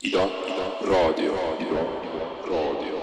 Ida, Ida, rodio, Ida, rodio.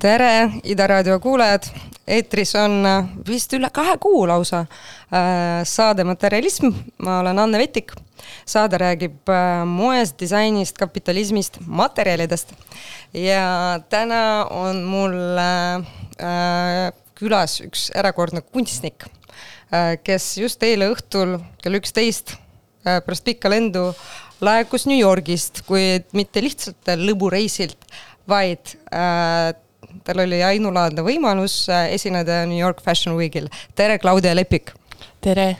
tere, Ida raadio kuulajad, eetris on vist üle kahe kuu lausa äh, saade Materialism, ma olen Anne Vetik. saade räägib äh, moest, disainist, kapitalismist, materjalidest. Ja täna on mul äh, külas üks erakordne kunstnik, kes just eile õhtul kell üksteist pärast pikka lendu laekus New Yorgist, kuid mitte lihtsalt lõbureisilt, vaid äh, tal oli ainulaadne võimalus äh, esineda New York Fashion Weekil. tere, Claudia Lepik! tere!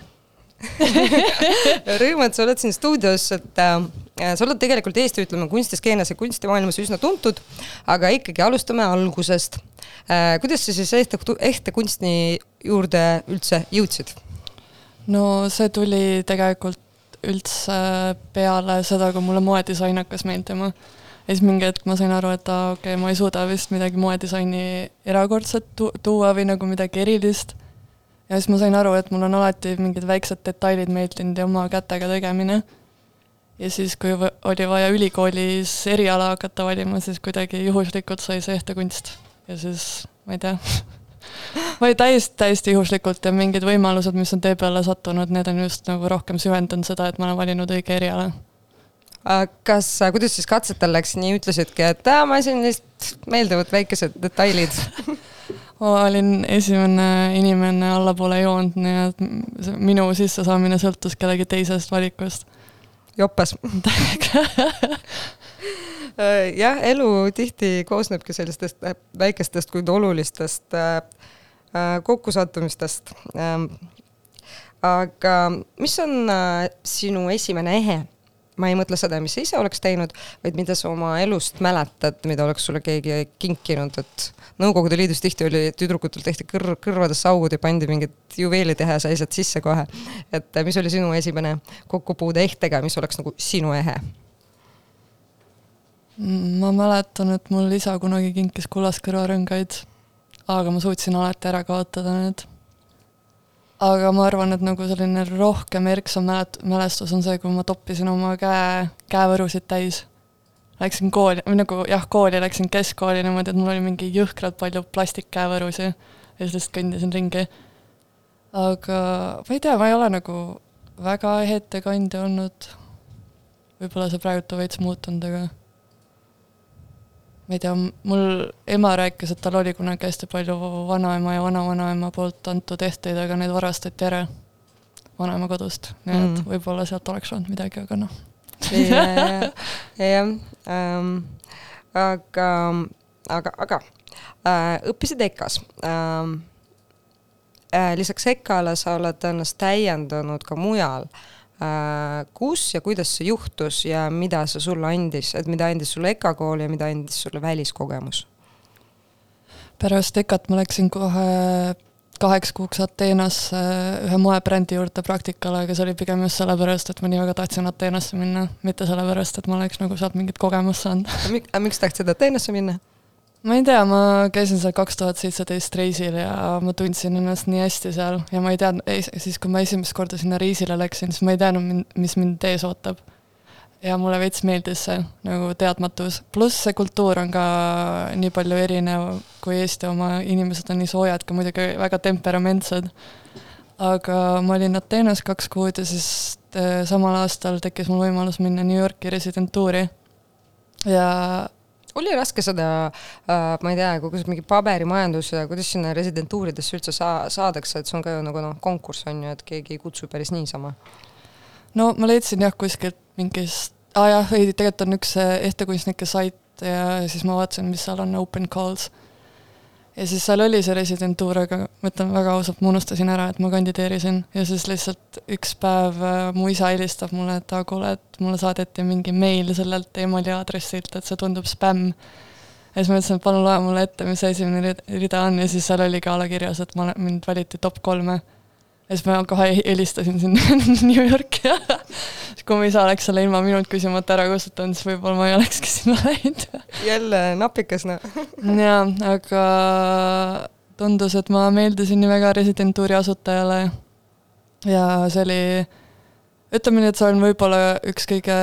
rõõm, et sa oled siin stuudios, et äh, sa oled tegelikult Eesti, ütleme, kunstiskeenes ja kunstimaailmas üsna tuntud, aga ikkagi alustame algusest äh,. kuidas sa siis ehte, ehte kunsti juurde üldse jõudsid? no see tuli tegelikult üldse äh, peale seda, kui mulle moedisainekas meeldima ja siis mingi hetk ma sain aru, et aa, okei okay,, ma ei suuda vist midagi moedisaini erakordset tu tuua või nagu midagi erilist. ja siis ma sain aru, et mul on alati mingid väiksed detailid meeldinud ja oma kätega tegemine. ja siis, kui oli vaja ülikoolis eriala hakata valima, siis kuidagi juhuslikult sai see ehtekunst ja siis ma ei tea või täiesti, täiesti juhuslikult ja mingid võimalused, mis on tee peale sattunud, need on just nagu rohkem süvendanud seda, et ma olen valinud õige eriala kas, kuidas siis katsetel läks, nii ütlesidki, et aa, ma siin lihtsalt meeldivad väikesed detailid olin esimene inimene allapoole joont, nii et minu sissesaamine sõltus kellegi teisest valikust. jopas jah, elu tihti koosnebki sellistest äh, väikestest, kuid olulistest äh, äh, kokkusattumistest. Ähm, aga mis on sinu esimene ehe? Ma ei mõtle seda, mis sa ise oleks teinud, vaid mida sa oma elust mäletad, mida oleks sulle keegi kinkinud, et Nõukogude Liidus tihti oli, tüdrukutel tehti kõr-, kõrvadesse augud ja pandi mingid sai sealt sisse kohe. et mis oli sinu esimene kokkupuude ehtega, mis oleks nagu sinu ehe? ma mäletan, et mul isa kunagi kinkis kullast kõrvarõngaid, aga ma suutsin alati ära kaotada need. Aga ma arvan, et nagu selline rohkem erksam mälestus on see, kui ma toppisin oma käe, käevõrusid täis. Läksin kooli, või nagu jah, kooli läksin keskkooli niimoodi, et mul oli mingi jõhkralt palju plastikkäevõrusi ja siis lihtsalt kõndisin ringi. aga ma ei tea, ma ei ole nagu väga ettekandja olnud. võib-olla see praegult on veits muutunud, aga ma ei tea, mul ema rääkis, et tal oli kunagi hästi palju vanaema ja vanavanaema poolt antud ehteid, aga need varastati ära vanaema kodust, nii et mm. võib-olla sealt oleks olnud midagi, aga noh. jah, ähm, aga, aga, aga äh, õppisid EKA-s ähm,. Äh, lisaks EKA-le sa oled ennast täiendanud ka mujal äh, Äh, kus ja kuidas see juhtus ja mida see sulle andis, et mida andis sulle EKA kool ja mida andis sulle väliskogemus? pärast EKA-t ma läksin kohe kaheks kuuks Ateenasse ühe moebrändi juurde praktikale, aga see oli pigem just sellepärast, et ma nii väga tahtsin Ateenasse minna, mitte sellepärast, et ma oleks nagu sealt mingit kogemust saanud. aga miks tahtsid Ateenasse minna? Ma ei tea, ma käisin seal kaks tuhat seitseteist reisil ja ma tundsin ennast nii hästi seal ja ma ei teadnud, siis kui ma esimest korda sinna reisile läksin, siis ma ei teadnud, mis mind ees ootab. ja mulle veits meeldis see nagu teadmatus, pluss see kultuur on ka nii palju erinev kui Eesti oma, inimesed on nii soojad, ka muidugi väga temperamentsed. aga ma olin Ateenas kaks kuud ja siis äh, samal aastal tekkis mul võimalus minna New Yorki residentuuri ja oli raske seda äh,, ma ei tea, kuidas mingi paberimajandus ja kuidas sinna residentuuridesse üldse saa-, saadakse, et see on ka ju nagu noh, konkurss on ju, et keegi ei kutsu päris niisama. no ma leidsin jah, kuskilt mingist, aa ah, jah, ei tegelikult on üks äh, ehtekunstnike sait ja siis ma vaatasin, mis seal on, open calls ja siis seal oli see residentuur, aga ma ütlen väga ausalt, ma unustasin ära, et ma kandideerisin. Ja siis lihtsalt üks päev äh, mu isa helistab mulle, et aa kuule, et mulle saadeti mingi meil sellelt emaili aadressilt, et see tundub spämm. ja siis ma ütlesin, et palun loe mulle ette, mis esimene rida on. Ja siis seal oligi alla kirjas, et ma, mind valiti top kolme ja siis ma kohe helistasin sinna New Yorki. Ja kui mu isa oleks selle ilma minult küsimata ära kustutanud, siis võib-olla ma ei olekski sinna läinud. jälle napikas noh jaa, aga tundus, et ma meeldisin nii väga residentuuri asutajale. Ja see oli, ütleme nii, et see on võib-olla üks kõige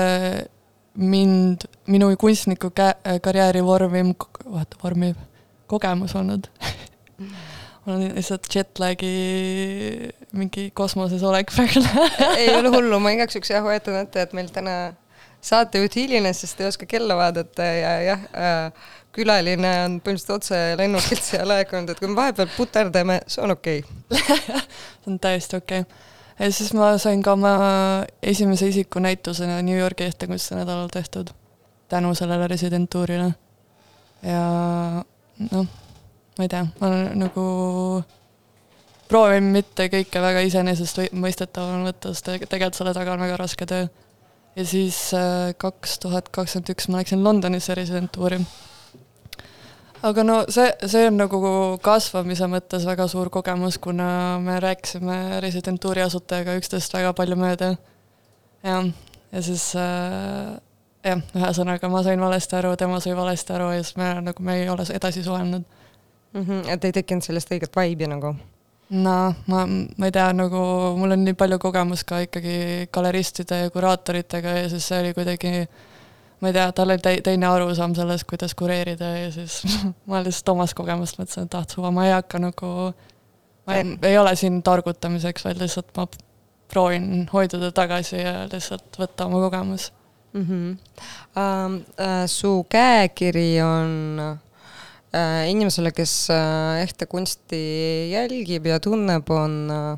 mind, minu kunstniku kä-, karjääri vormim, vaata, vormiv kogemus olnud mul on lihtsalt jetlagi mingi kosmoses olek praegu ei ole hullu, ma igaks juhuks jah hoiatan ette, et meil täna saatejuht hilines, sest ei oska kella vaadata ja jah äh,, külaline on põhimõtteliselt otse lennukilt siia laekunud, et kui me vahepeal puterdame, see on okei okay. see on täiesti okei okay. ja siis ma sain ka oma esimese isiku näitusena New Yorgi ehtekunstenädalal tehtud tänu sellele residentuurile. ja noh ma ei tea, ma nagu proovin mitte kõike väga iseenesestmõistetavana võtta, sest tegelikult selle taga on väga raske töö. ja siis äh, kaks tuhat kakskümmend üks ma läksin Londonisse residentuuri. aga no see, see on nagu kasvamise mõttes väga suur kogemus, kuna me rääkisime residentuuri asutajaga üksteist väga palju mööda. jah, ja siis äh, jah, ühesõnaga ma sain valesti aru, tema sai valesti aru ja siis me nagu, me ei ole edasi suhelnud mm. -hmm, et ei tekkinud sellest õiget vibe'i nagu? no ma, ma ei tea, nagu mul on nii palju kogemust ka ikkagi galeristide ja kuraatoritega ja siis see oli kuidagi ma ei tea, tal oli tei-, teine arusaam sellest, kuidas kureerida ja siis ma lihtsalt omast kogemust mõtlesin, et ah, suva, ma ei hakka nagu, ma ei, ei ole siin targutamiseks, vaid lihtsalt ma proovin hoiduda tagasi ja lihtsalt võtta oma kogemus mm. -hmm. Uh, uh, su käekiri on inimesele, kes uh, ehte kunsti jälgib ja tunneb, on uh,,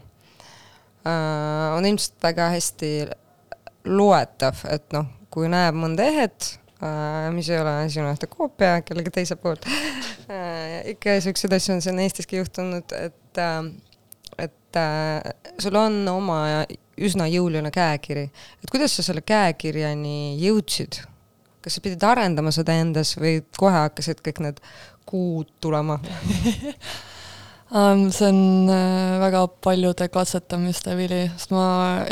on ilmselt väga hästi loetav, et noh, kui näeb mõnda ehet äh,, mis ei ole sinu ühte koopia kellegi teise poolt äh,, ikka siukseid asju on siin Eestiski juhtunud, et äh, et äh, sul on oma üsna jõuline käekiri, et kuidas sa selle käekirjani jõudsid? Kas sa pidid arendama seda endas või kohe hakkasid kõik need kuud tulema um,? see on äh, väga paljude katsetamiste vili, sest ma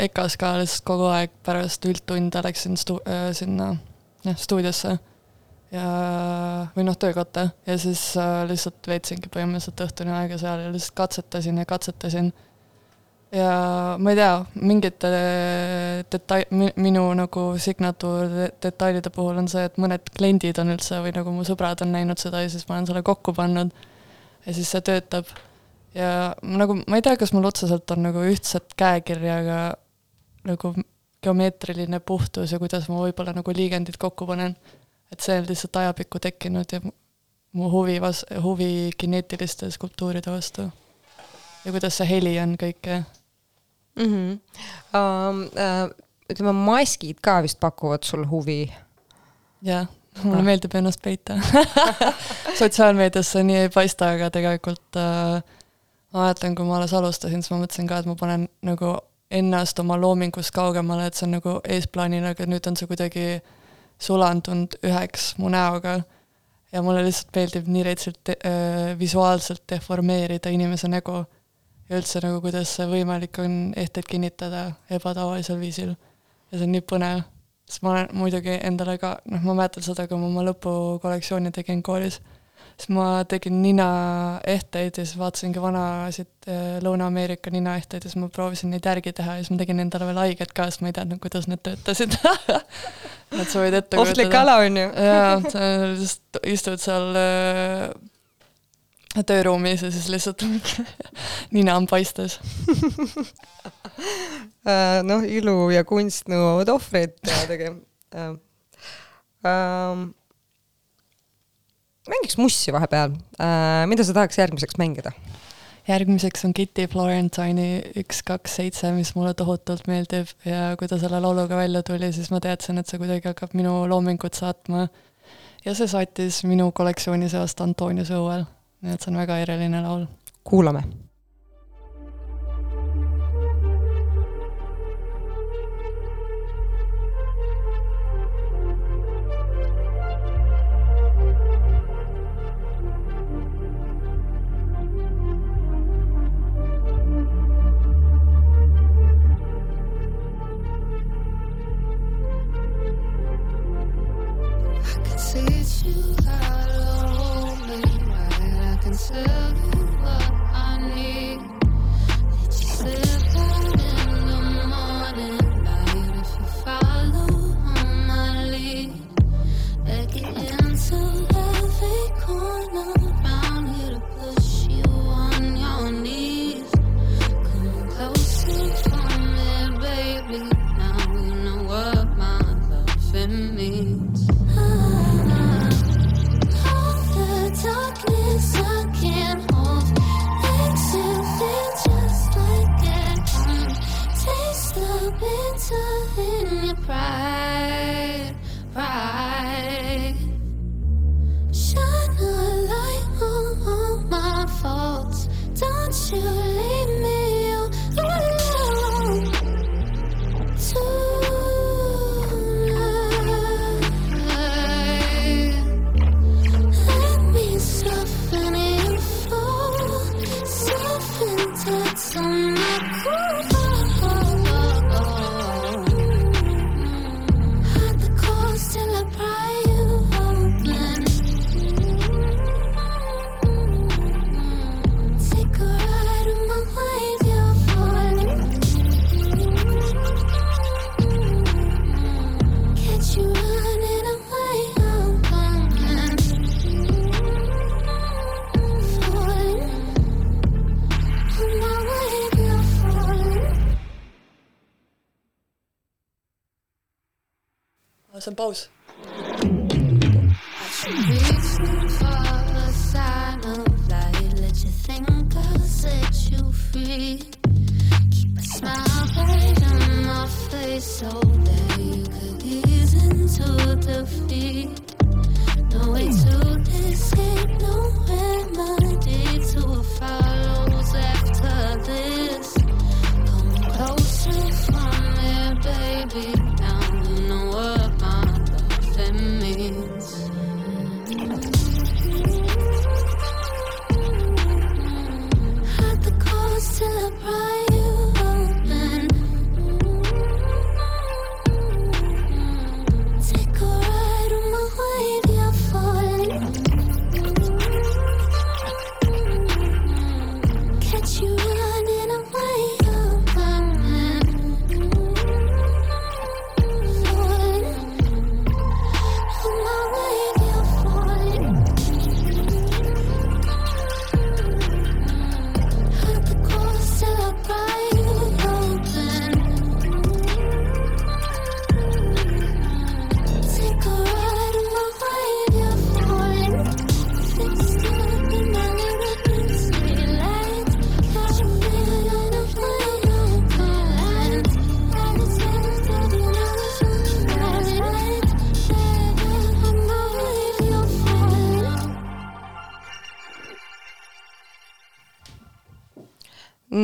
EKA-s ka lihtsalt kogu aeg pärast üldtunde läksin stu-, äh, sinna jah, stuudiosse ja, või noh, töökotta ja siis äh, lihtsalt veetsingi põhimõtteliselt õhtuni aega seal ja lihtsalt katsetasin ja katsetasin ja ma ei tea, mingite detail, minu nagu signatuur detailide puhul on see, et mõned kliendid on üldse või nagu mu sõbrad on näinud seda ja siis ma olen selle kokku pannud ja siis see töötab. ja nagu ma ei tea, kas mul otseselt on nagu ühtset käekirja, aga nagu geomeetriline puhtus ja kuidas ma võib-olla nagu liigendid kokku panen. et see on lihtsalt ajapikku tekkinud ja mu huvi vas-, huvi kineetiliste skulptuuride vastu. ja kuidas see heli on kõike mm. -hmm. Um, uh, ütleme, maskid ka vist pakuvad sul huvi? jah, mulle ah. meeldib ennast peita sotsiaalmeedias see nii ei paista, aga tegelikult uh, ma mäletan, kui ma alles alustasin, siis ma mõtlesin ka, et ma panen nagu ennast oma loomingust kaugemale, et see on nagu eesplaanil, aga nüüd on see kuidagi sulandunud üheks mu näoga. ja mulle lihtsalt meeldib nii retsilt äh, visuaalselt deformeerida inimese nägu ja üldse nagu, kuidas see võimalik on ehteid kinnitada ebatavalisel viisil. ja see on nii põnev, sest ma olen muidugi endale ka, noh, ma mäletan seda, kui ma oma lõpukollektsiooni tegin koolis, siis ma tegin ninaehteid ja siis vaatasingi vanasid eh, Lõuna-Ameerika ninaehteid ja siis ma proovisin neid järgi teha ja siis ma tegin endale veel haiget ka, sest ma ei teadnud, kuidas need töötasid et sa võid ette ohtlik ala on ju. jaa, sa lihtsalt istud seal eh, tööruumis ja siis lihtsalt nina on paistes äh, noh, ilu ja kunst nõuavad ohvreid teadagi äh,. Äh, mängiks mussi vahepeal äh,, mida sa tahaks järgmiseks mängida? järgmiseks on Kitty Florentine'i üks, kaks, seitse, mis mulle tohutult meeldib ja kui ta selle lauluga välja tuli, siis ma teadsin, et see kuidagi hakkab minu loomingut saatma. ja see saatis minu kollektsiooni seast Antoniuse õuel nii et see on väga eriline laul. kuulame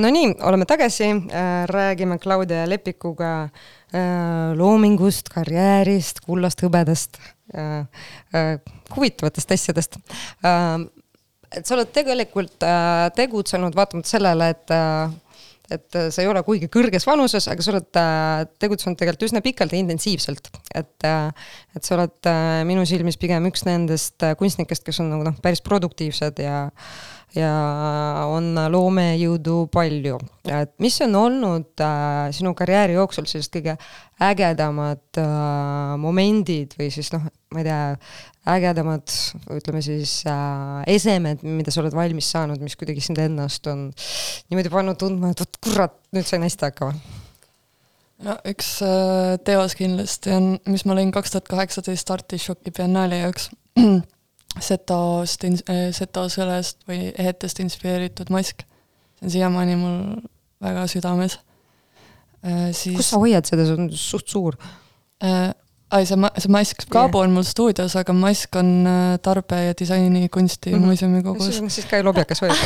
Nonii, oleme tagasi, räägime Claudia Lepikuga äh, loomingust, karjäärist, kullast, hõbedast, huvitavatest asjadest. et sa oled tegelikult äh, tegutsenud vaatamata sellele, et äh, et sa ei ole kuigi kõrges vanuses, aga sa oled äh, tegutsenud tegelikult üsna pikalt ja intensiivselt, et äh, et sa oled äh, minu silmis pigem üks nendest äh, kunstnikest, kes on nagu noh, päris produktiivsed ja ja on loomejõudu palju, et mis on olnud äh, sinu karjääri jooksul sellised kõige ägedamad äh, momendid või siis noh, ma ei tea, ägedamad ütleme siis äh, esemed, mida sa oled valmis saanud, mis kuidagi sind ennast on niimoodi pannud tundma, et vot kurat, nüüd sain hästi hakkama. no üks äh, teos kindlasti on, mis ma lõin kaks tuhat kaheksateist Artišoki biennaali jaoks. Setost, Seto sõlest või ehetest inspireeritud mask. see on siiamaani mul väga südames. siis kus sa hoiad seda, see on suht suur. äh, ai, see ma-, see mask, Kaabo on mul stuudios, aga mask on äh, tarbe- ja disainikunsti mm. -hmm. muuseumi kogus. siis ka lobjakas hoiad.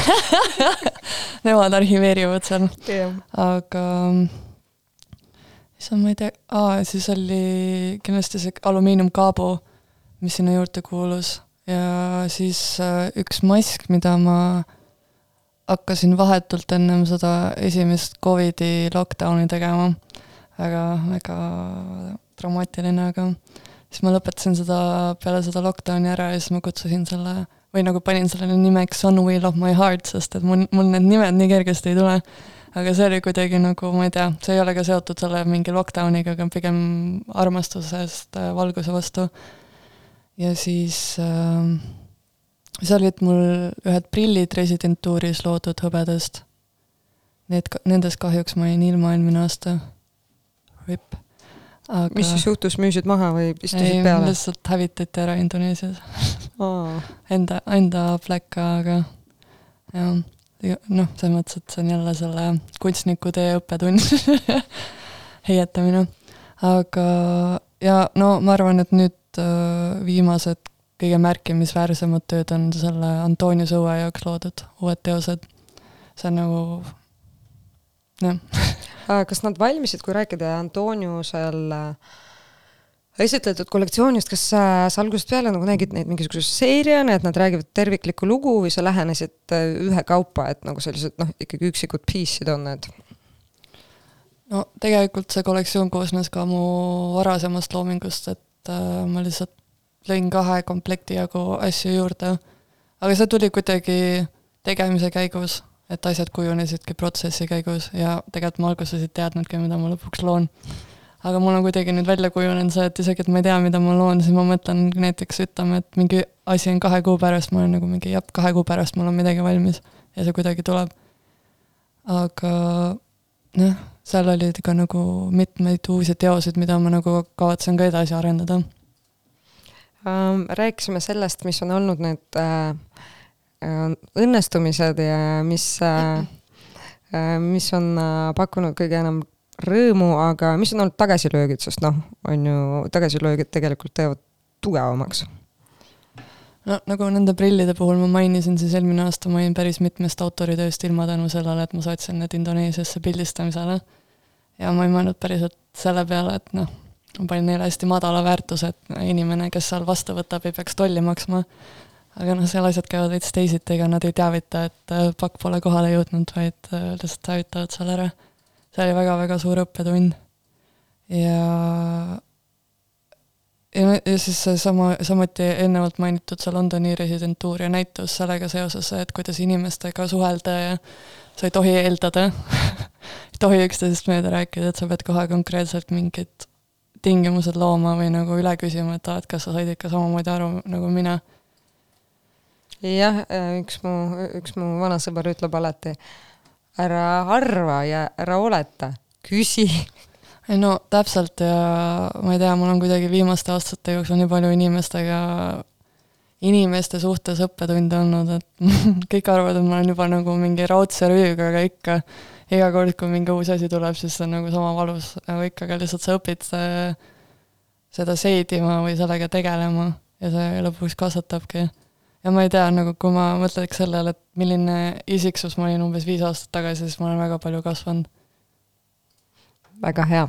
Nemad arhiveerivad seal, aga issand, ma ei tea, aa, siis oli kindlasti see alumiiniumkaabo, mis sinna juurde kuulus ja siis äh, üks mask, mida ma hakkasin vahetult ennem seda esimest Covidi lockdowni tegema. väga, väga dramaatiline, aga siis ma lõpetasin seda peale seda lockdowni ära ja siis ma kutsusin selle või nagu panin sellele nimeks On Wheel of My Heart, sest et mul, mul need nimed nii kergesti ei tule aga see oli kuidagi nagu, ma ei tea, see ei ole ka seotud selle mingi lockdowniga, aga pigem armastusest äh, valguse vastu. Ja siis äh, seal olid mul ühed prillid residentuuris loodud hõbedast. Need, nendest kahjuks ma jäin ilma eelmine aasta. RIP. aga mis siis juhtus, müüsid maha või ei istusid, peale? lihtsalt hävitati ära Indoneesias. enda, enda pläka, aga jah, noh, selles mõttes, et see on jälle selle kunstniku tee õppetund, heietamine. aga ja no ma arvan, et nüüd äh, viimased kõige märkimisväärsemad tööd on selle Antonius Õue jaoks loodud uued teosed. see on nagu jah, kas nad valmisid, kui rääkida Antoniusel äh, esitletud kollektsioonist, kas sa, sa algusest peale nagu nägid neid mingisuguse seeriana, et nad räägivad terviklikku lugu või sa lähenesid äh, ühekaupa, et nagu sellised noh, ikkagi üksikud piece'id on need? no tegelikult see kollektsioon koosnes ka mu varasemast loomingust, et äh, ma lihtsalt lõin kahe komplekti jagu asju juurde. aga see tuli kuidagi tegemise käigus, et asjad kujunesidki protsessi käigus ja tegelikult ma alguses ei teadnudki, mida ma lõpuks loon. aga mul on kuidagi nüüd välja kujunenud see, et isegi, et ma ei tea, mida ma loon, siis ma mõtlen näiteks ütleme, et mingi asi on kahe kuu pärast, ma olen nagu mingi jah, kahe kuu pärast mul on midagi valmis ja see kuidagi tuleb. aga noh, seal oli ka nagu mitmeid uusi teoseid, mida ma nagu kavatsen ka edasi arendada Ähm, rääkisime sellest, mis on olnud need äh, äh, õnnestumised ja mis äh, äh, mis on äh, pakkunud kõige enam rõõmu, aga mis on olnud tagasilöögid, sest noh, on ju, tagasilöögid tegelikult teevad tugevamaks. no nagu nende prillide puhul ma mainisin, siis eelmine aasta ma jäin päris mitmest autoritööst ilma tänu sellele, et ma saatsin need Indoneesiasse pildistamisele. Ja ma ei mõelnud päriselt selle peale, et noh ma panin neile hästi madala väärtuse, et inimene, kes seal vastu võtab, ei peaks tolli maksma. aga noh, seal asjad käivad veits teisiti, ega nad ei teavita, et äh, pakk pole kohale jõudnud, vaid äh, lihtsalt teavitavad seal ära. see oli väga-väga suur õppetund. ja ja, ja siis seesama, samuti eelnevalt mainitud see Londoni residentuur ja näitus sellega seoses, et kuidas inimestega suhelda ja sa ei tohi eeldada ei tohi üksteisest mööda rääkida, et sa pead kohe konkreetselt mingit tingimused looma või nagu üle küsima, et aa, et kas sa said ikka samamoodi aru nagu mina. jah, üks mu, üks mu vanasõber ütleb alati, ära arva ja ära oleta, küsi. ei no täpselt ja ma ei tea, mul on kuidagi viimaste aastate jooksul nii palju inimestega, inimeste suhtes õppetunde olnud, et kõik arvavad, et ma olen juba nagu mingi raudse rüüga, aga ikka iga kord, kui mingi uus asi tuleb, siis see on nagu sama valus nagu ikka, aga lihtsalt sa õpid seda seedima või sellega tegelema ja see lõpuks kasvatabki. ja ma ei tea, nagu kui ma mõtleks sellele, et milline isiksus ma olin umbes viis aastat tagasi, siis ma olen väga palju kasvanud. väga hea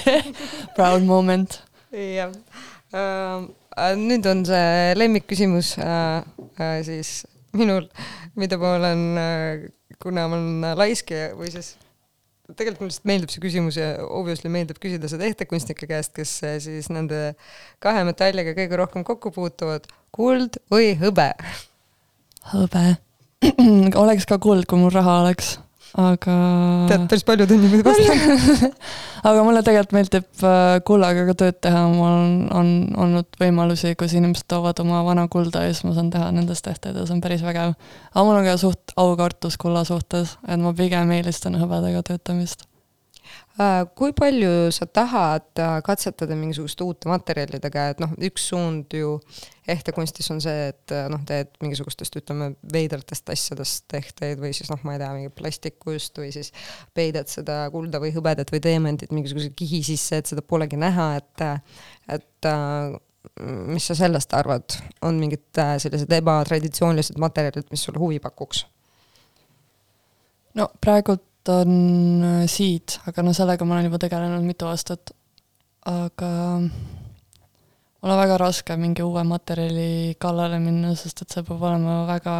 Proud moment. jah uh,. Nüüd on see lemmikküsimus uh, uh, siis minul, mida ma olen kuna ma olen laisk ja, või siis tegelikult mulle lihtsalt meeldib see küsimus ja obviously meeldib küsida seda ehtekunstnike käest, kes siis nende kahe metalliga kõige rohkem kokku puutuvad, kuld või hõbe? hõbe. Oleks ka kuld, kui mul raha oleks aga. tead, päris paljud on niimoodi vastanud aga mulle tegelikult meeldib äh, kullaga ka tööd teha, mul on, on olnud võimalusi, kus inimesed toovad oma vana kulda ja siis ma saan teha nendest tehteid ja see on päris vägev. aga mul on ka suht aukartus kulla suhtes, et ma pigem eelistan hõbedaga töötamist Äh, kui palju sa tahad äh, katsetada mingisuguste uute materjalidega, et noh, üks suund ju ehtekunstis on see, et äh, noh, teed mingisugustest, ütleme, veidratest asjadest ehteid või siis noh, ma ei tea, mingi plastikust või siis peidad seda kulda või hõbedat või teemandit mingisuguse kihi sisse, et seda polegi näha, et, et mis sa sellest arvad, on mingid sellised ebatraditsioonilised materjalid, mis sulle huvi pakuks? no praegult on äh, Seed, aga no sellega ma olen juba tegelenud mitu aastat. aga mul on väga raske mingi uue materjali kallale minna, sest et see peab olema väga,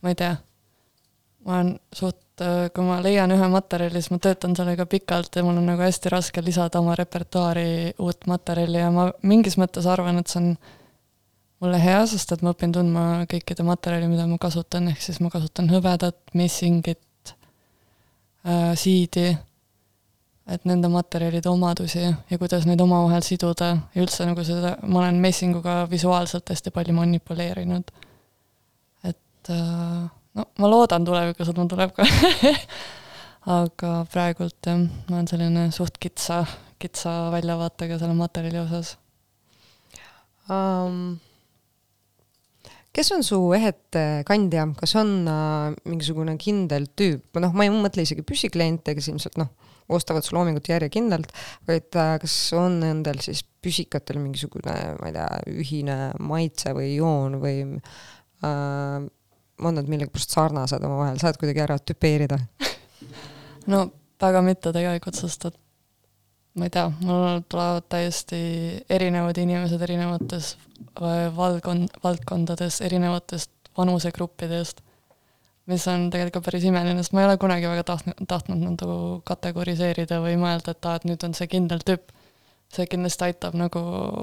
ma ei tea, ma olen suht, äh, kui ma leian ühe materjali, siis ma töötan sellega pikalt ja mul on nagu hästi raske lisada oma repertuaari uut materjali ja ma mingis mõttes arvan, et see on mulle hea, sest et ma õpin tundma kõikide materjali, mida ma kasutan, ehk siis ma kasutan hõbedat, messingit, äh, siidi, et nende materjalide omadusi ja kuidas neid omavahel siduda ja üldse nagu seda, ma olen messinguga visuaalselt hästi palju manipuleerinud. et äh, no ma loodan tulevikus, et mul tuleb ka aga praegult jah, ma olen selline suht kitsa, kitsa väljavaatega selle materjali osas. Um kes on su ehete kandja, kas on äh, mingisugune kindel tüüp, noh, ma ei mõtle isegi püsikliente, kes ilmselt noh, ostavad su loomingut järjekindlalt, vaid äh, kas on nendel siis püsikatel mingisugune, ma ei tea, ühine maitse või joon või äh, on nad millegipärast sarnased omavahel, saad kuidagi ära tüpeerida? No väga mitte tegelikult, sest et ma ei tea, mul tulevad täiesti erinevad inimesed erinevates Äh, valdkond, valdkondadest, erinevatest vanusegruppidest, mis on tegelikult päris imeline, sest ma ei ole kunagi väga tahtnud, tahtnud nagu kategoriseerida või mõelda, et aa, et nüüd on see kindel tüüp. see kindlasti aitab nagu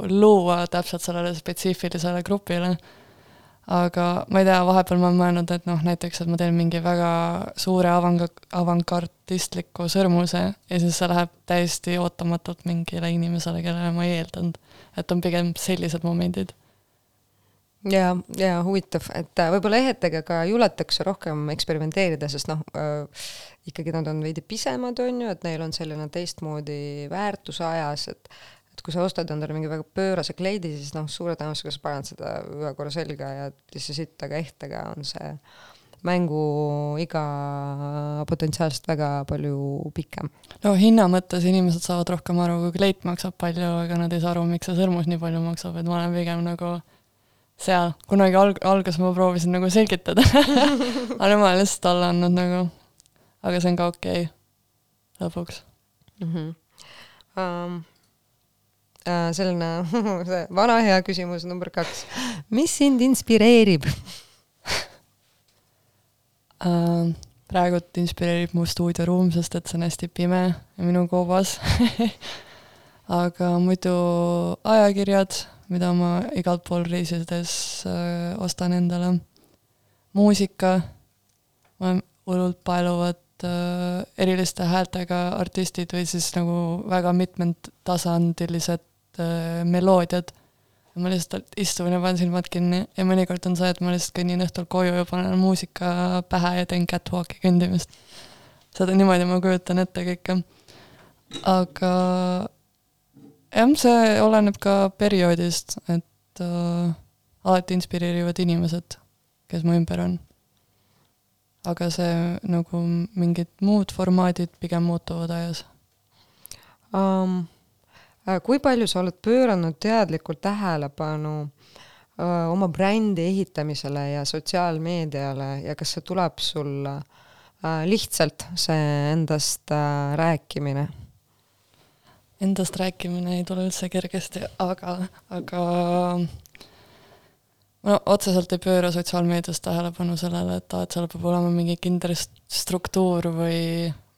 luua täpselt sellele spetsiifilisele grupile aga ma ei tea, vahepeal ma olen mõelnud, et noh, näiteks, et ma teen mingi väga suure avang-, avangardistliku sõrmuse ja siis see läheb täiesti ootamatult mingile inimesele, kellele ma ei eeldanud. et on pigem sellised momendid ja, ja huvitav, et äh, võib-olla ehetega ka juletakse rohkem eksperimenteerida, sest noh äh,, ikkagi nad on veidi pisemad, on ju, et neil on selline teistmoodi väärtus ajas, et et kui sa ostad endale mingi väga pöörase kleidi, siis noh, suure tõenäosusega sa paned seda ühe korra selga ja siis sitt, aga ehtega on see mänguiga potentsiaalselt väga palju pikem. no hinna mõttes inimesed saavad rohkem aru, kui kleit maksab palju, aga nad ei saa aru, miks see sõrmus nii palju maksab, et ma olen pigem nagu seal, kunagi alg-, alguses ma proovisin nagu selgitada aga nemad on lihtsalt alla andnud nagu, aga see on ka okei okay. lõpuks mm. -hmm. Um, uh, selline see vana hea küsimus number kaks. mis sind inspireerib uh,? praegult inspireerib mu stuudioruum, sest et see on hästi pime ja minu koobas aga muidu ajakirjad, mida ma igalt pool reisides äh, ostan endale. muusika, ma olen hullult paeluvad äh, eriliste häältega artistid või siis nagu väga mitmetasandilised äh, meloodiad. ma lihtsalt istun ja panen silmad kinni ja mõnikord on see, et ma lihtsalt kõnnin õhtul koju ja panen muusika pähe ja teen catwalk'i kõndimist. seda niimoodi ma kujutan ette kõike. aga jah, see oleneb ka perioodist, et äh, alati inspireerivad inimesed, kes mu ümber on. aga see nagu mingid muud formaadid pigem muutuvad ajas um,. kui palju sa oled pööranud teadlikult tähelepanu uh, oma brändi ehitamisele ja sotsiaalmeediale ja kas see tuleb sul uh, lihtsalt, see endast uh, rääkimine? Endast rääkimine ei tule üldse kergesti, aga, aga ma otseselt ei pööra sotsiaalmeedias tähelepanu sellele, et aa, et seal peab olema mingi kindel struktuur või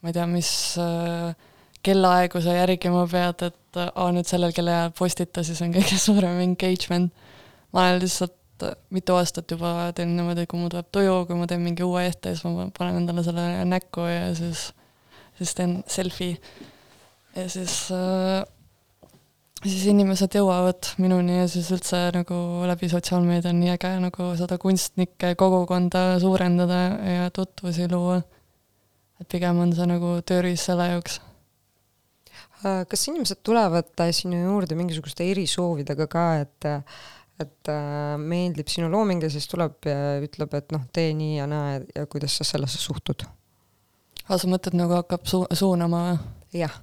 ma ei tea, mis äh, kellaaegu sa järgima pead, et aa, nüüd sellel kellaajal postita, siis on kõige suurem engagement. ma olen lihtsalt mitu aastat juba teen niimoodi, kui mul tuleb tuju, kui ma teen mingi uue ehte, siis ma panen endale selle näkku ja siis, siis teen selfie ja siis äh, siis inimesed jõuavad minuni ja siis üldse nagu läbi sotsiaalmeedia on nii äge nagu seda kunstnike kogukonda suurendada ja tutvusi luua. et pigem on see nagu tööriist selle jaoks. Äh, kas inimesed tulevad sinu juurde mingisuguste erisoovidega ka, et et äh, meeldib sinu looming ja siis tuleb ja ütleb, et noh, tee nii ja naa ja kuidas sa sellesse suhtud? aa, sa mõtled nagu hakkab su-, suunama või? jah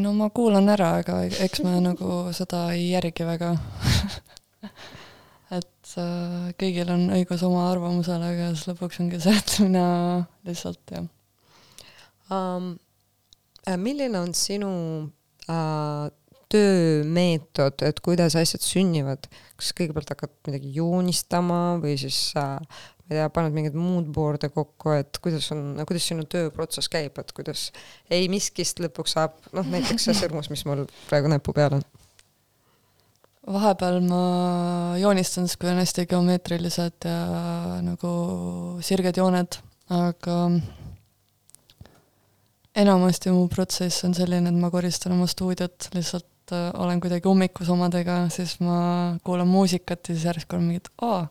no ma kuulan ära, aga eks ma nagu seda ei järgi väga et äh, kõigil on õigus oma arvamusele, aga siis lõpuks ongi see, et mina lihtsalt jah um,. milline on sinu uh, töömeetod, et kuidas asjad sünnivad, kas kõigepealt hakkad midagi joonistama või siis uh, ma ei tea, paned mingeid mood board'e kokku, et kuidas on, kuidas sinu tööprotsess käib, et kuidas ei miskist lõpuks saab, noh näiteks see sõrmus, mis mul praegu näpu peal on. vahepeal ma joonistan siis, kui on hästi geomeetrilised ja nagu sirged jooned, aga enamasti mu protsess on selline, et ma koristan oma stuudiot, lihtsalt äh, olen kuidagi ummikus omadega, siis ma kuulan muusikat ja siis järsku on mingid, aa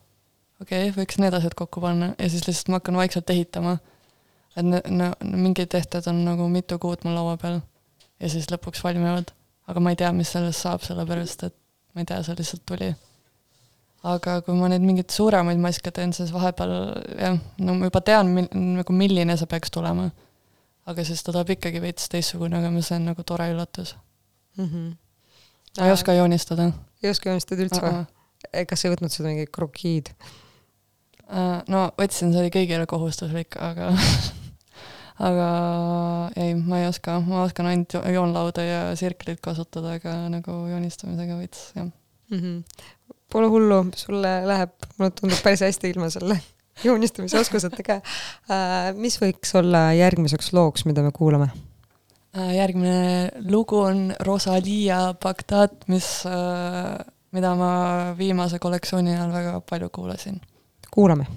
okei okay,, võiks need asjad kokku panna ja siis lihtsalt ma hakkan vaikselt ehitama. et no, no mingid tehted on nagu mitu kuud mul laua peal ja siis lõpuks valmivad, aga ma ei tea, mis sellest saab, sellepärast et ma ei tea, see lihtsalt tuli. aga kui ma neid mingeid suuremaid maske teen, siis vahepeal jah, no ma juba tean, mil-, nagu milline see peaks tulema. aga siis ta tuleb ikkagi veits teistsugune, aga see on nagu tore üllatus mm. -hmm. ma ei oska joonistada. ei oska joonistada üldse või? kas ei võtnud seda mingi krokiid? Äh, no võtsin, see oli kõigile kohustuslik, aga aga ei, ma ei oska, ma oskan ainult joonlauda ja sirklit kasutada, aga nagu joonistamisega veits, jah mm. -hmm. Pole hullu, sulle läheb, mulle tundub päris hästi ilma selle joonistamise oskuseta ka. Äh, mis võiks olla järgmiseks looks, mida me kuulame? Äh, järgmine lugu on Rosalia Bagdad, mis, mida ma viimase kollektsiooni ajal väga palju kuulasin kuulame.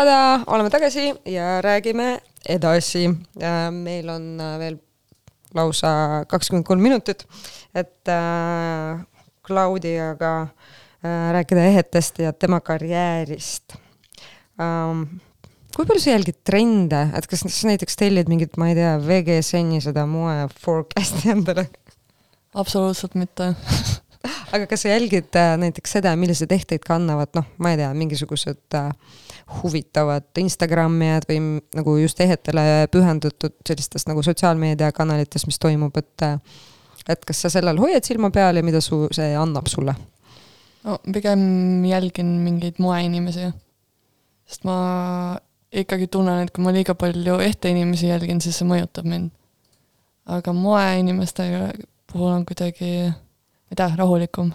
Tada, oleme tagasi ja räägime edasi. meil on äh, veel lausa kakskümmend kolm minutit, et äh, Claudiaga äh, rääkida ehetest ja tema karjäärist ähm, kui palju sa jälgid trende, et kas sa näiteks tellid mingit, ma ei tea, VGSN-i seda moe forecast'i endale? absoluutselt mitte aga kas sa jälgid äh, näiteks seda, milliseid ehteid kannavad, noh, ma ei tea, mingisugused äh, huvitavad Instagramijad või nagu just ehetele pühendatud sellistes nagu sotsiaalmeediakanalites, mis toimub, et äh, et kas sa sellel hoiad silma peal ja mida su see annab sulle? no pigem jälgin mingeid moeinimesi. sest ma ikkagi tunnen, et kui ma liiga palju ehte inimesi jälgin, siis see mõjutab mind. aga moeinimeste puhul on kuidagi, ma ei tea, rahulikum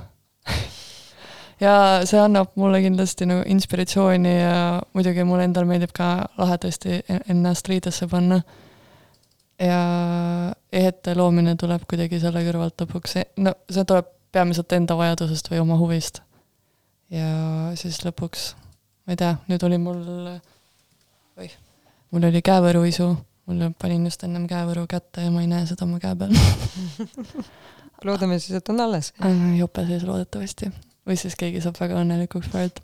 ja see annab mulle kindlasti nagu inspiratsiooni ja muidugi mulle endale meeldib ka lahedasti ennast riidesse panna. ja ehete loomine tuleb kuidagi selle kõrvalt lõpuks, no see tuleb peamiselt enda vajadusest või oma huvist. ja siis lõpuks, ma ei tea, nüüd oli mul, oih, mul oli käevõruisu, mul panin just ennem käevõru kätte ja ma ei näe seda oma käe peal loodame siis, et on alles. jope sees loodetavasti. või siis keegi saab väga õnnelikuks praegu.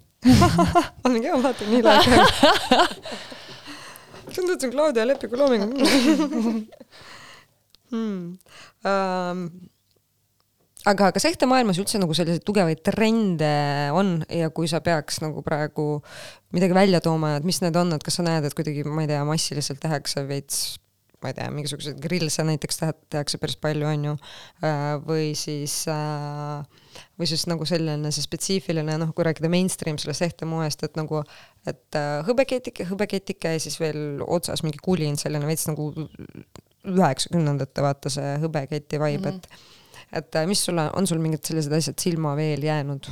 on mingi, vaata, nii läheb tundub, et see on Claudia Leppiku looming hmm. um, aga kas ehtemaailmas üldse nagu selliseid tugevaid trende on ja kui sa peaks nagu praegu midagi välja tooma, et mis need on, et kas sa näed, et kuidagi, ma ei tea, massiliselt tehakse veits ma ei tea, mingisuguseid grillse näiteks teha- tehakse päris palju, on ju, või siis äh, või siis nagu selline see spetsiifiline, noh, kui rääkida mainstream sellest ehtemoest, et nagu, et äh, hõbeketike, hõbeketike ja siis veel otsas mingi kulin, selline veits nagu üheksakümnendate vaata see hõbeketi vibe mm, -hmm. et et äh, mis sulle, on sul mingid sellised asjad silma veel jäänud?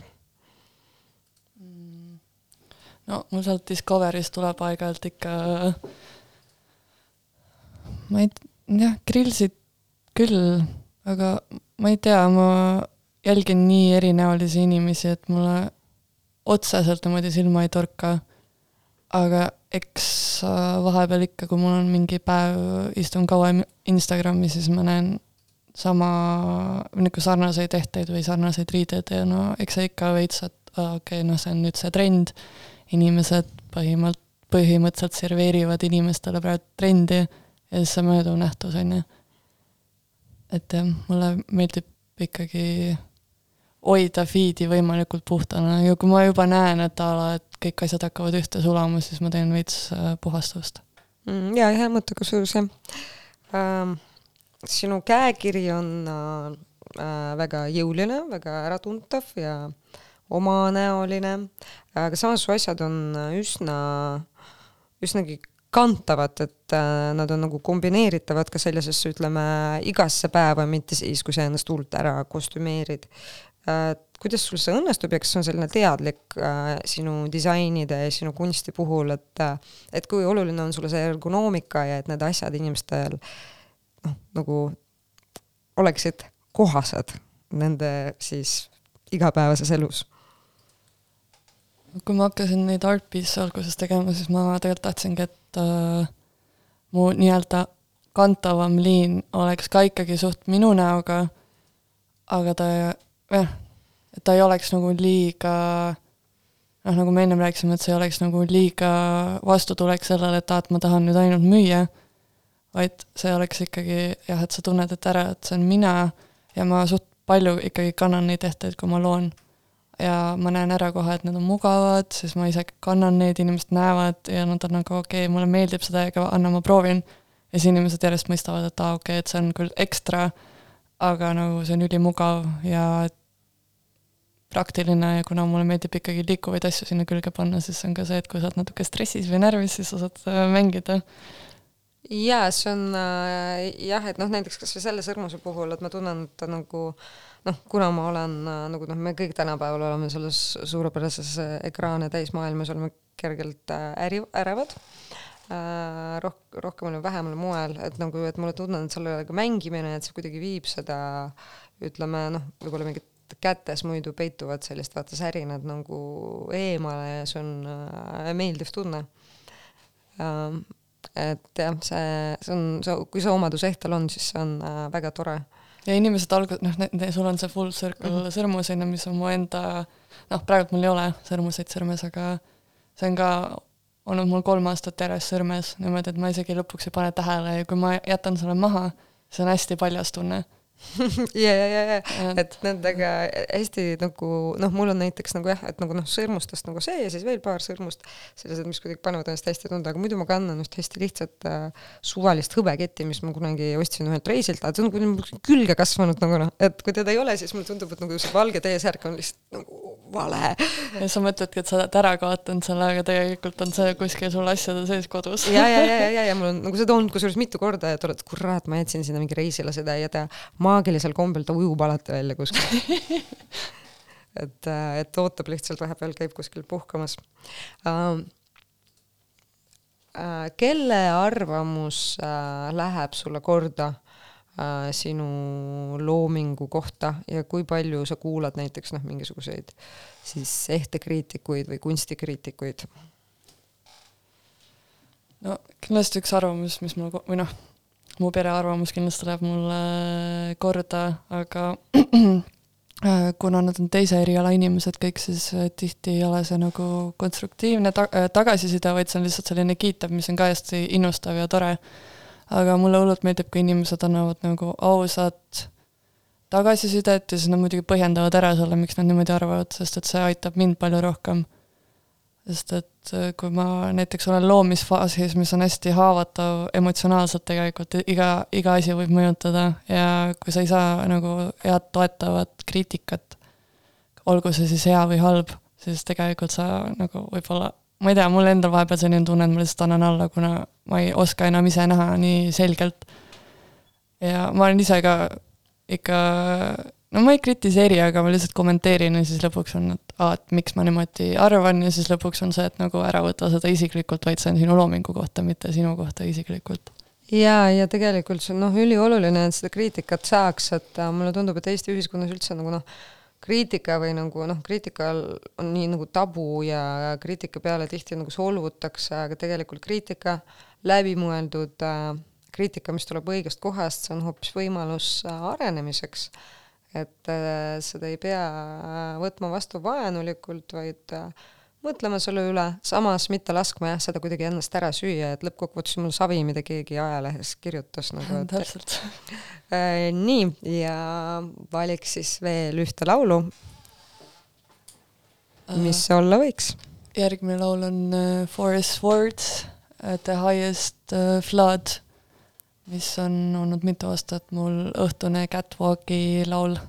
no mul sealt Discoverist tuleb aeg-ajalt ikka ma ei, jah, grillsid küll, aga ma ei tea, ma jälgin nii erinäolisi inimesi, et mulle otseselt niimoodi silma ei torka. aga eks äh, vahepeal ikka, kui mul on mingi päev, istun kauem Instagrami, siis ma näen sama, niisugune sarnaseid ehteid või sarnaseid riideid ja no eks see ikka veits, et okei okay,, noh, see on nüüd see trend, inimesed põhimõtteliselt, põhimõtteliselt serveerivad inimestele praegu trendi ja siis see mööduv nähtus, on ju. et jah, mulle meeldib ikkagi hoida feed'i võimalikult puhtana ja kui ma juba näen, et a la, et kõik asjad hakkavad ühte sulama, siis ma teen veits äh, puhastust mm,. ja hea mõte kusjuures jah ähm,. sinu käekiri on äh, äh, väga jõuline, väga äratuntav ja omanäoline, aga samas su asjad on üsna, üsnagi kantavad, et äh, nad on nagu kombineeritavad ka sellisesse, ütleme, igasse päeva, mitte siis, kui sa ennast hullult ära kostümeerid äh,. kuidas sul see õnnestub ja kas see on selline teadlik äh, sinu disainide ja sinu kunsti puhul, et et kui oluline on sulle see ergonoomika ja et need asjad inimestel noh, nagu oleksid kohased nende siis igapäevases elus? Kui ma hakkasin neid art piece alguses tegema, siis ma tegelikult tahtsingi, et äh, mu nii-öelda kantavam liin oleks ka ikkagi suht minu näoga, aga ta jah, et ta ei oleks nagu liiga noh, nagu me ennem rääkisime, et see ei oleks nagu liiga vastutulek sellele, et aa, et ma tahan nüüd ainult müüa, vaid see oleks ikkagi jah, et sa tunned, et ära, et see on mina ja ma suht palju ikkagi kannan neid ehteid, kui ma loon. Ja ma näen ära kohe, et need on mugavad, siis ma ise kannan neid, inimesed näevad ja nad on nagu okei okay,, mulle meeldib seda, aga anna ma proovin. ja siis inimesed järjest mõistavad, et aa, okei okay,, et see on küll ekstra, aga nagu see on ülimugav ja praktiline ja kuna mulle meeldib ikkagi liikuvaid asju sinna külge panna, siis on ka see, et kui sa oled natuke stressis või närvis, siis sa saad äh, mängida. jaa, see on äh, jah, et noh, näiteks kas või selle sõrmuse puhul, et ma tunnen, et ta nagu noh, kuna ma olen äh, nagu noh, me kõik tänapäeval oleme selles suurepärases äh, ekraane täis maailmas, oleme kergelt äh, äri, ärevad äh, roh-, rohkemal või vähemal moel, et nagu, et mulle tunnen, et sellega mängimine, et see kuidagi viib seda ütleme noh, võib-olla mingit kätes muidu peituvad sellist vaata särinad nagu eemale ja see on äh, meeldiv tunne ähm,. et jah, see, see on, see, kui see omadus ehtel on, siis see on äh, väga tore. Ja inimesed alg-, noh, sul on see full circle mm -hmm. sõrmus, on ju, mis on mu enda, noh, praegult mul ei ole sõrmuseid sõrmes, aga see on ka olnud mul kolm aastat järjest sõrmes, niimoodi, et ma isegi lõpuks ei pane tähele ja kui ma jätan selle maha, see on hästi paljas tunne ja, ja, ja, ja, et nendega hästi nagu noh, mul on näiteks nagu jah, et nagu noh, sõrmustest nagu see ja siis veel paar sõrmust, sellised, mis kuidagi panevad ennast hästi tunda, aga muidu ma kannan üht hästi lihtsat äh, suvalist hõbeketti, mis ma kunagi ostsin ühelt reisilt, aga see on nagu külge kasvanud nagu noh, et kui teda ei ole, siis mulle tundub, et nagu see valge T-särk on lihtsalt nagu vale. ja sa mõtledki, et sa oled ära kaotanud selle, aga tegelikult on see kuskil sul asjade sees kodus. ja, ja, ja, ja, ja, ja mul on nagu seda olnud kusjuures mitu korda, et oled, kurat, ma jätsin sinna mingi reisile seda ja ta maagilisel kombel ta ujub alati välja kuskil et, äh, et ootab lihtsalt vahepeal, käib kuskil puhkamas uh,. Uh, kelle arvamus uh, läheb sulle korda uh, sinu loomingu kohta ja kui palju sa kuulad näiteks noh, mingisuguseid siis ehtekriitikuid või kunstikriitikuid? no kindlasti üks arvamus, mis mul, või noh, mu pere arvamus kindlasti läheb mulle korda, aga äh, kuna nad on teise eriala inimesed kõik, siis äh, tihti ei ole see nagu konstruktiivne ta-, äh, tagasiside, vaid see on lihtsalt selline kiitev, mis on ka hästi innustav ja tore. Aga mulle hullult meeldib, kui inimesed annavad nagu ausat tagasisidet ja siis nad muidugi põhjendavad ära selle, miks nad niimoodi arvavad, sest et see aitab mind palju rohkem. Sest et äh, kui ma näiteks olen loomisfaasis, mis on hästi haavatav emotsionaalselt tegelikult, iga, iga asi võib mõjutada ja kui sa ei saa nagu head toetavat kriitikat, olgu see siis hea või halb, siis tegelikult sa nagu võib-olla, ma ei tea, mul endal vahepeal selline tunne, et ma lihtsalt annan alla, kuna ma ei oska enam ise näha nii selgelt. ja ma olen ise ka ikka no ma ei kritiseeri, aga ma lihtsalt kommenteerin ja siis lõpuks on, et aa, et miks ma niimoodi arvan ja siis lõpuks on see, et nagu ära võta seda isiklikult, vaid see on sinu loomingu kohta, mitte sinu kohta isiklikult. ja, ja tegelikult see on noh, ülioluline, et seda kriitikat saaks, et äh, mulle tundub, et Eesti ühiskonnas üldse nagu noh, kriitika või nagu noh, kriitikal on nii nagu tabu ja kriitika peale tihti nagu solvutakse, aga tegelikult kriitika, läbimõeldud äh, kriitika, mis tuleb õigest kohast, see on hoopis võimalus äh, arenemiseks. et äh, seda ei pea äh, võtma vastu vaenulikult, vaid äh, mõtlema selle üle, samas mitte laskma jah, seda kuidagi ennast ära süüa, et lõppkokkuvõttes mul savi, mida keegi ajalehes kirjutas nagu, täpselt. äh, nii, ja valiks siis veel ühte laulu, mis see olla võiks. järgmine laul on äh, Forest Words, The Highest äh, Flood, mis on olnud mitu aastat mul õhtune catwalki laul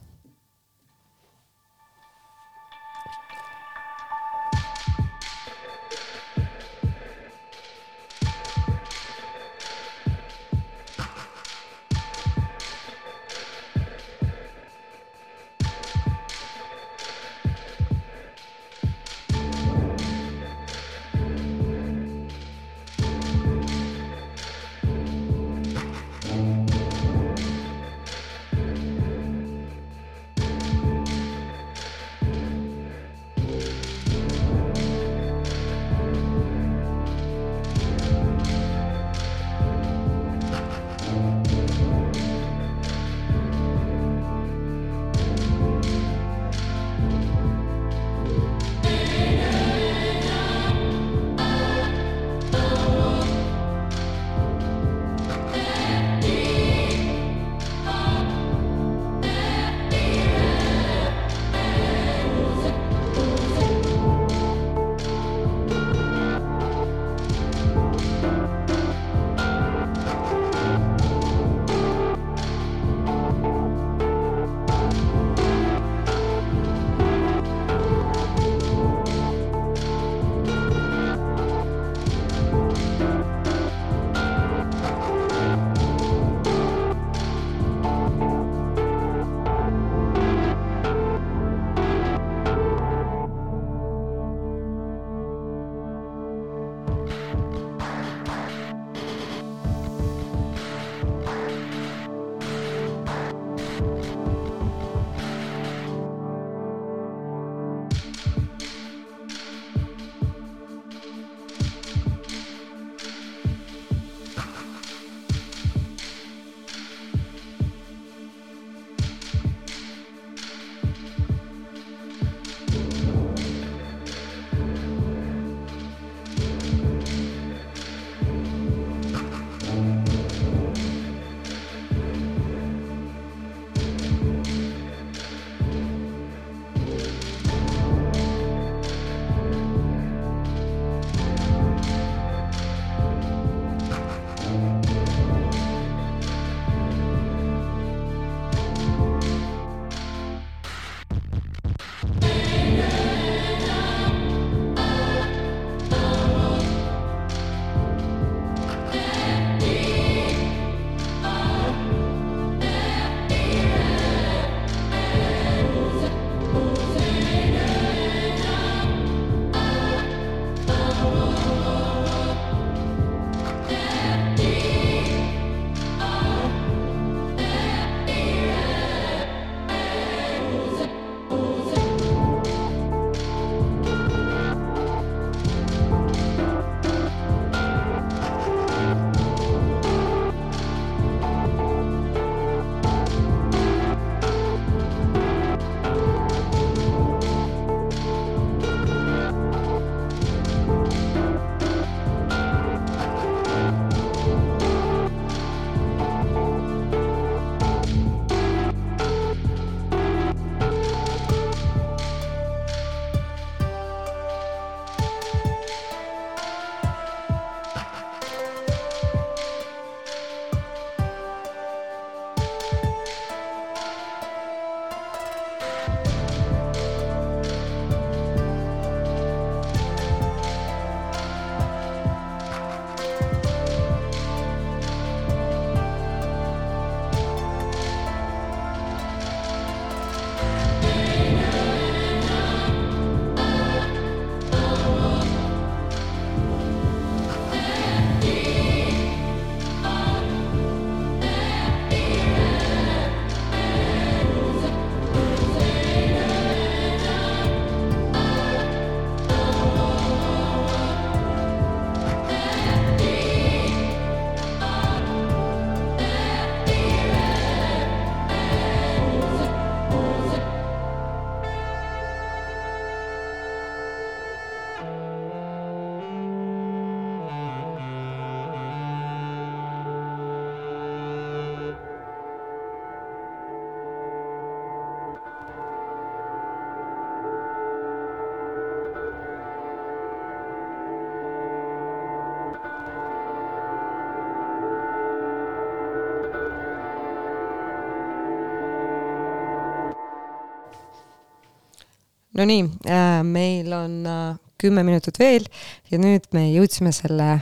Nonii äh,, meil on äh, kümme minutit veel ja nüüd me jõudsime selle,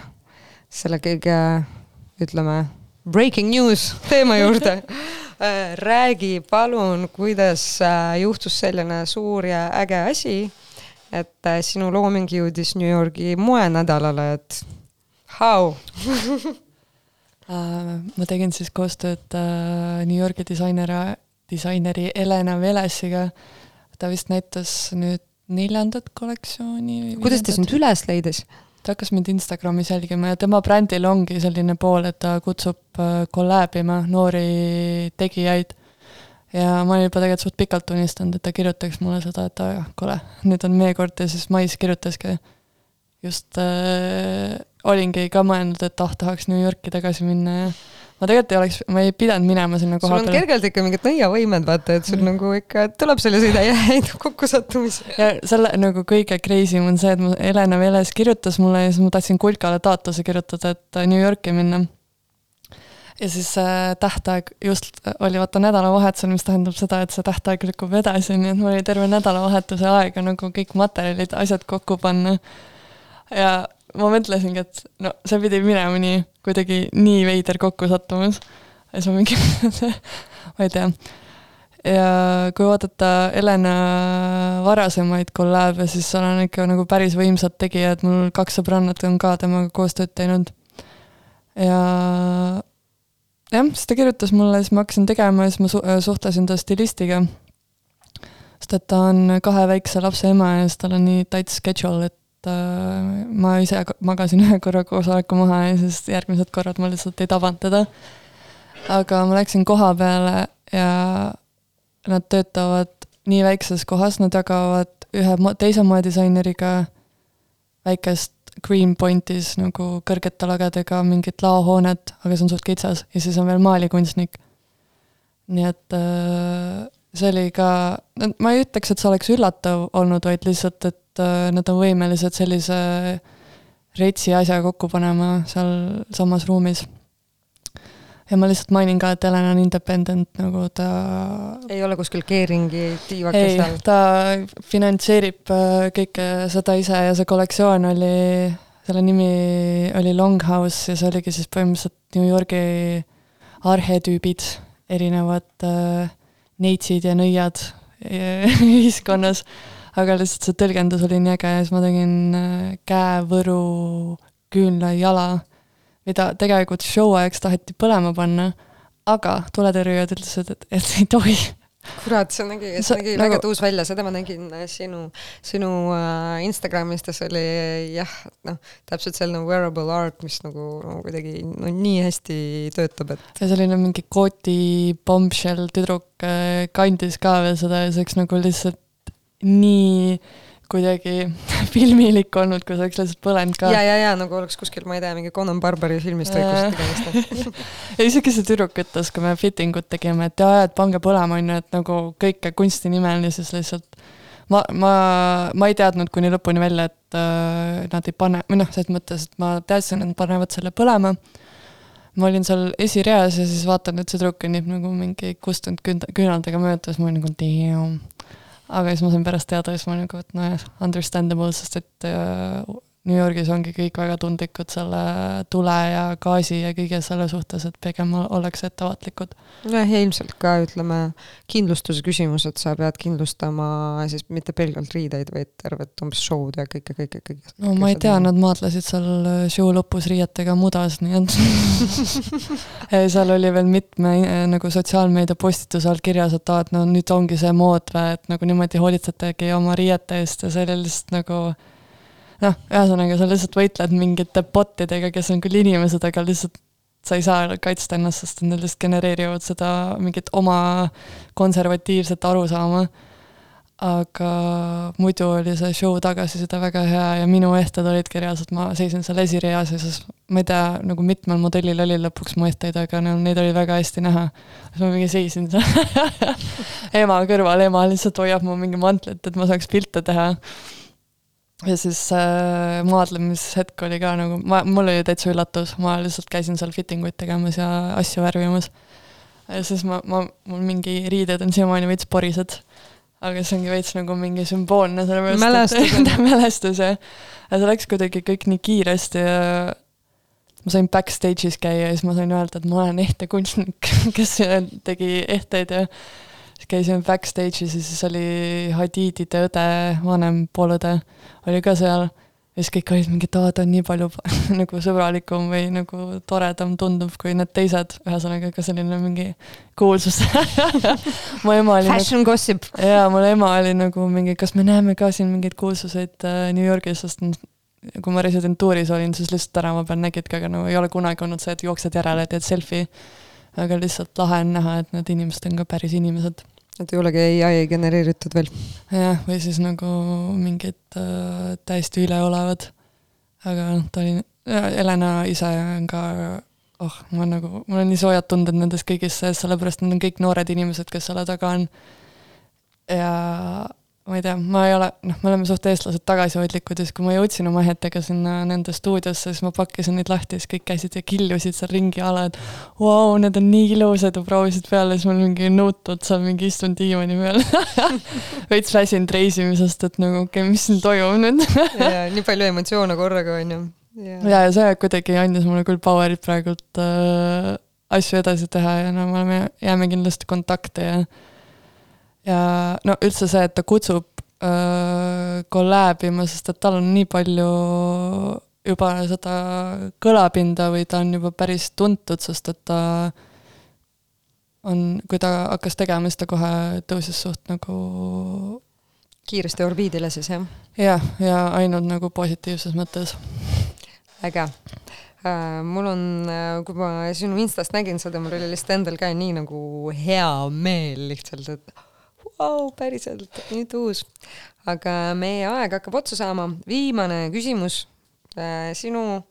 selle kõige, ütleme, breaking news teema juurde äh,. räägi palun, kuidas juhtus selline suur ja äge asi, et sinu looming jõudis New Yorgi moenädalale, et how? Ma tegin siis koostööd New Yorgi disaineri, disaineri Helena Velesiga. Ta vist näitas nüüd neljandat kollektsiooni. kuidas ta sind üles leidis? ta hakkas mind Instagramis jälgima ja tema brändil ongi selline pool, et ta kutsub äh, collab ima noori tegijaid. ja ma olin juba tegelikult suht pikalt unistanud, et ta kirjutaks mulle seda, et aa jah, kuule, nüüd on meie kord ja siis mais kirjutaski. just äh, olingi ka mõelnud, et ah, tahaks New Yorki tagasi minna ja ma tegelikult ei oleks, ma ei pidanud minema sinna sul koha on peale. kergelt ikka mingid nõiavõimed, vaata, et sul nagu ikka tuleb selliseid häid kokkusattumisi. ja selle nagu kõige crazy m on see, et mu Helena Veles kirjutas mulle ja siis ma tahtsin Kulkale taotluse kirjutada, et New Yorki minna. ja siis äh, tähtaeg just oli vaata nädalavahetusel, mis tähendab seda, et see tähtaeg lükkub edasi, nii et mul oli terve nädalavahetuse aega nagu kõik materjalid, asjad kokku panna. ja ma mõtlesingi, et no see pidi minema nii kuidagi nii veider kokkusattumus. ja siis ma mingi, ma ei tea ja kui vaadata Helena varasemaid kolläbe, siis seal on ikka nagu päris võimsad tegijad, mul kaks sõbrannat on ka temaga koostööd teinud. ja jah, siis ta kirjutas mulle, siis ma hakkasin tegema ja siis ma su suhtlesin ta stilistiga. sest et ta on kahe väikse lapse ema ja siis tal on nii tight schedule, et äh, ma ise magasin ühe korra koosoleku maha ja siis järgmised korrad ma lihtsalt ei tabanud teda. aga ma läksin koha peale ja nad töötavad nii väikses kohas, nad jagavad ühe teise moedisaineriga väikest Greenpointis nagu kõrgete lagedega mingit laohoonet, aga see on suht kitsas ja siis on veel maalikunstnik. nii et äh, see oli ka, ma ei ütleks, et see oleks üllatav olnud, vaid lihtsalt, et äh, nad on võimelised sellise retsi asja kokku panema seal samas ruumis. ja ma lihtsalt mainin ka, et Helen on independent nagu ta ei ole kuskil keeringi tiivake ei ta finantseerib äh, kõike seda ise ja see kollektsioon oli, selle nimi oli Longhouse ja see oligi siis põhimõtteliselt New Yorgi arhetüübid, erinevad äh, neitsid ja nõiad äh, ühiskonnas, aga lihtsalt see tõlgendus oli nii äge ja siis ma tegin äh, käe, võru, küünla, jala, mida tegelikult show ajaks taheti põlema panna, aga tuletõrjujad ütlesid, et, et ei tohi. Kurat, see nägi, Sa- see nägi nagu- väga tuus välja, seda ma nägin äh, sinu, sinu äh, Instagramist ja see oli jah, noh, täpselt selline wearable art, mis nagu no, kuidagi no, nii hästi töötab, et ja selline mingi kooti bombshell tüdruk kandis ka veel seda ja see oleks nagu lihtsalt nii kuidagi filmilik olnud, kui see oleks lihtsalt põlenud ka. ja, ja, ja nagu oleks kuskil, ma ei tea, mingi Conan Barbari filmist või kust iganes. ja isegi see tüdruk ütles, kui me fitting ut tegime, et jaa, et pange põlema, on ju, et nagu kõike kunsti nimel ja siis lihtsalt ma, ma, ma ei teadnud kuni lõpuni välja, et äh, nad ei pane, või noh, selles mõttes, et ma teadsin, et nad panevad selle põlema. ma olin seal esireas ja siis vaatan, et see tüdruk kõnnib nagu mingi kustunud küün-, küünaldega mööda, siis ma olin nagu damn. Aga siis ma sain pärast teada ja siis ma olin nagu, et nojah, understandable, sest et äh, New Yorgis ongi kõik väga tundlikud selle tule ja gaasi ja kõige selle suhtes, et pigem ollakse ettevaatlikud. jah, ja ilmselt ka ütleme kindlustuse küsimus, et sa pead kindlustama siis mitte pelgalt riideid, vaid tervet umbes show'd ja kõike, kõike, kõike. no ma ei tea, nad maadlesid seal show lõpus riietega mudas, nii et seal oli veel mitme eh, nagu sotsiaalmeedia postituse all kirjas, et aa, et no nüüd ongi see mood või et nagu niimoodi hoolitsetegi oma riiete eest ja see oli lihtsalt nagu noh, ühesõnaga sa lihtsalt võitled mingite bot idega, kes on küll inimesed, aga lihtsalt sa ei saa kaitsta ennast, sest nad lihtsalt genereerivad seda mingit oma konservatiivset arusaama aga muidu oli see show tagasiside väga hea ja minu ehted olidki reaalselt, ma seisin seal esireas ja siis ma ei tea, nagu mitmel modellil oli lõpuks mu ehteid, aga no neid oli väga hästi näha. siis ma mingi seisin seal ema kõrval, ema lihtsalt hoiab mu mingi mantlit, et ma saaks pilte teha. Ja siis äh, maadlemishetk oli ka nagu, ma, mul oli täitsa üllatus, ma lihtsalt käisin seal fitting uid tegemas ja asju värvimas. ja siis ma, ma, mul mingi riided on siiamaani veits porised aga see ongi veits nagu mingi sümboolne, sellepärast Mälestus et mälestus jah. aga see läks kuidagi kõik nii kiiresti ja ma sain backstage'is käia ja siis ma sain öelda, et ma olen ehtne kunstnik, kes tegi ehteid ja siis käisime backstage'is ja siis oli Hadidide õde, vanem poolõde oli ka seal ja siis kõik olid mingi, et aa, ta on nii palju nagu sõbralikum või nagu toredam tundub kui need teised, ühesõnaga ka selline mingi kuulsus mu ema oli nagu Fashion gossip. jaa, mul ema oli nagu mingi, kas me näeme ka siin mingeid kuulsuseid äh, New Yorgis, sest kui ma residentuuris olin, siis lihtsalt tänava peal nägidki, aga nagu ei ole kunagi olnud see, et jooksed järele, teed selfie. Aga lihtsalt lahe on näha, et need inimesed on ka päris inimesed. et ei olegi ai genereeritud veel. jah, või siis nagu mingid äh, täiesti üleolevad. aga noh, ta oli, Helena ise on ka, oh, ma nagu, mul on nii soojad tunded nendes kõigis sees, sellepärast need on kõik noored inimesed, kes selle taga on. ja ma ei tea, ma ei ole, noh, me oleme suht eestlased tagasihoidlikud ja siis, kui ma jõudsin oma ehetega sinna nende stuudiosse, siis ma pakkisin neid lahti ja siis kõik käisid ja killusid seal ringi ala, et vau, need on nii ilusad ja proovisid peale, siis mul mingi nõutud seal mingi istun diivani peal veits väsinud reisimisest, et nagu okei okay,, mis siin toimub nüüd ja nii palju emotsioone korraga on ju. ja, ja see kuidagi andis mulle küll power'it praegult äh, asju edasi teha ja no me oleme, jääme kindlasti kontakte ja ja no üldse see, et ta kutsub äh, collab ima, sest et tal on nii palju juba seda kõlapinda või ta on juba päris tuntud, sest et ta on, kui ta hakkas tegema, siis ta kohe tõusis suht nagu kiiresti orbiidile siis jah, jah, ja ainult nagu positiivses mõttes. äge äh,. mul on, kui ma sinu Instast nägin seda, mul oli lihtsalt endal ka nii nagu hea meel lihtsalt, et vau, päriselt, nüüd uus. aga meie aeg hakkab otsa saama, viimane küsimus äh,. sinu,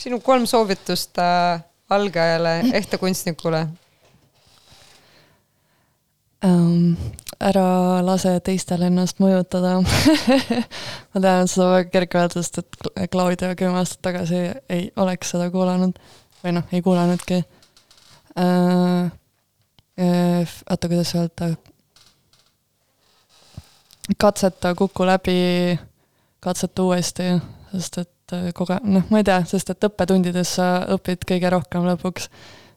sinu kolm soovitust äh, algajale, ehte kunstnikule ähm,. ära lase teistel ennast mõjutada ma tean, seda väga kerge öelda, sest et Cla- Claudia kümme aastat tagasi ei oleks seda kuulanud või noh, ei kuulanudki äh,. oota, kuidas öelda? katseta, kuku läbi, katseta uuesti, sest et äh, koge-, noh, ma ei tea, sest et õppetundides sa õpid kõige rohkem lõpuks.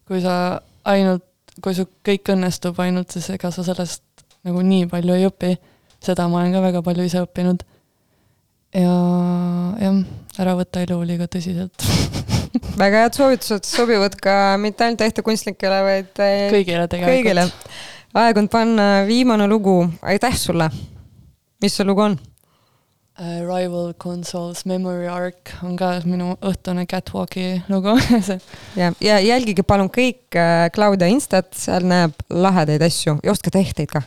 kui sa ainult, kui su kõik õnnestub ainult, siis ega sa sellest nagu nii palju ei õpi. seda ma olen ka väga palju ise õppinud. ja jah, ära võta elu liiga tõsiselt. väga head soovitused, sobivad ka mitte ainult ehte kunstnikele, vaid äh, kõigile tegelikult. kõigile. aeg on panna viimane lugu, aitäh sulle. Mis see lugu on? Uh, Rival Consoles Memory Arc on ka minu õhtune catwalk'i lugu. Ja, ja jälgige palun kõik äh, Claudia Instat, seal näeb lahedaid asju. Ja ostke tehteid ka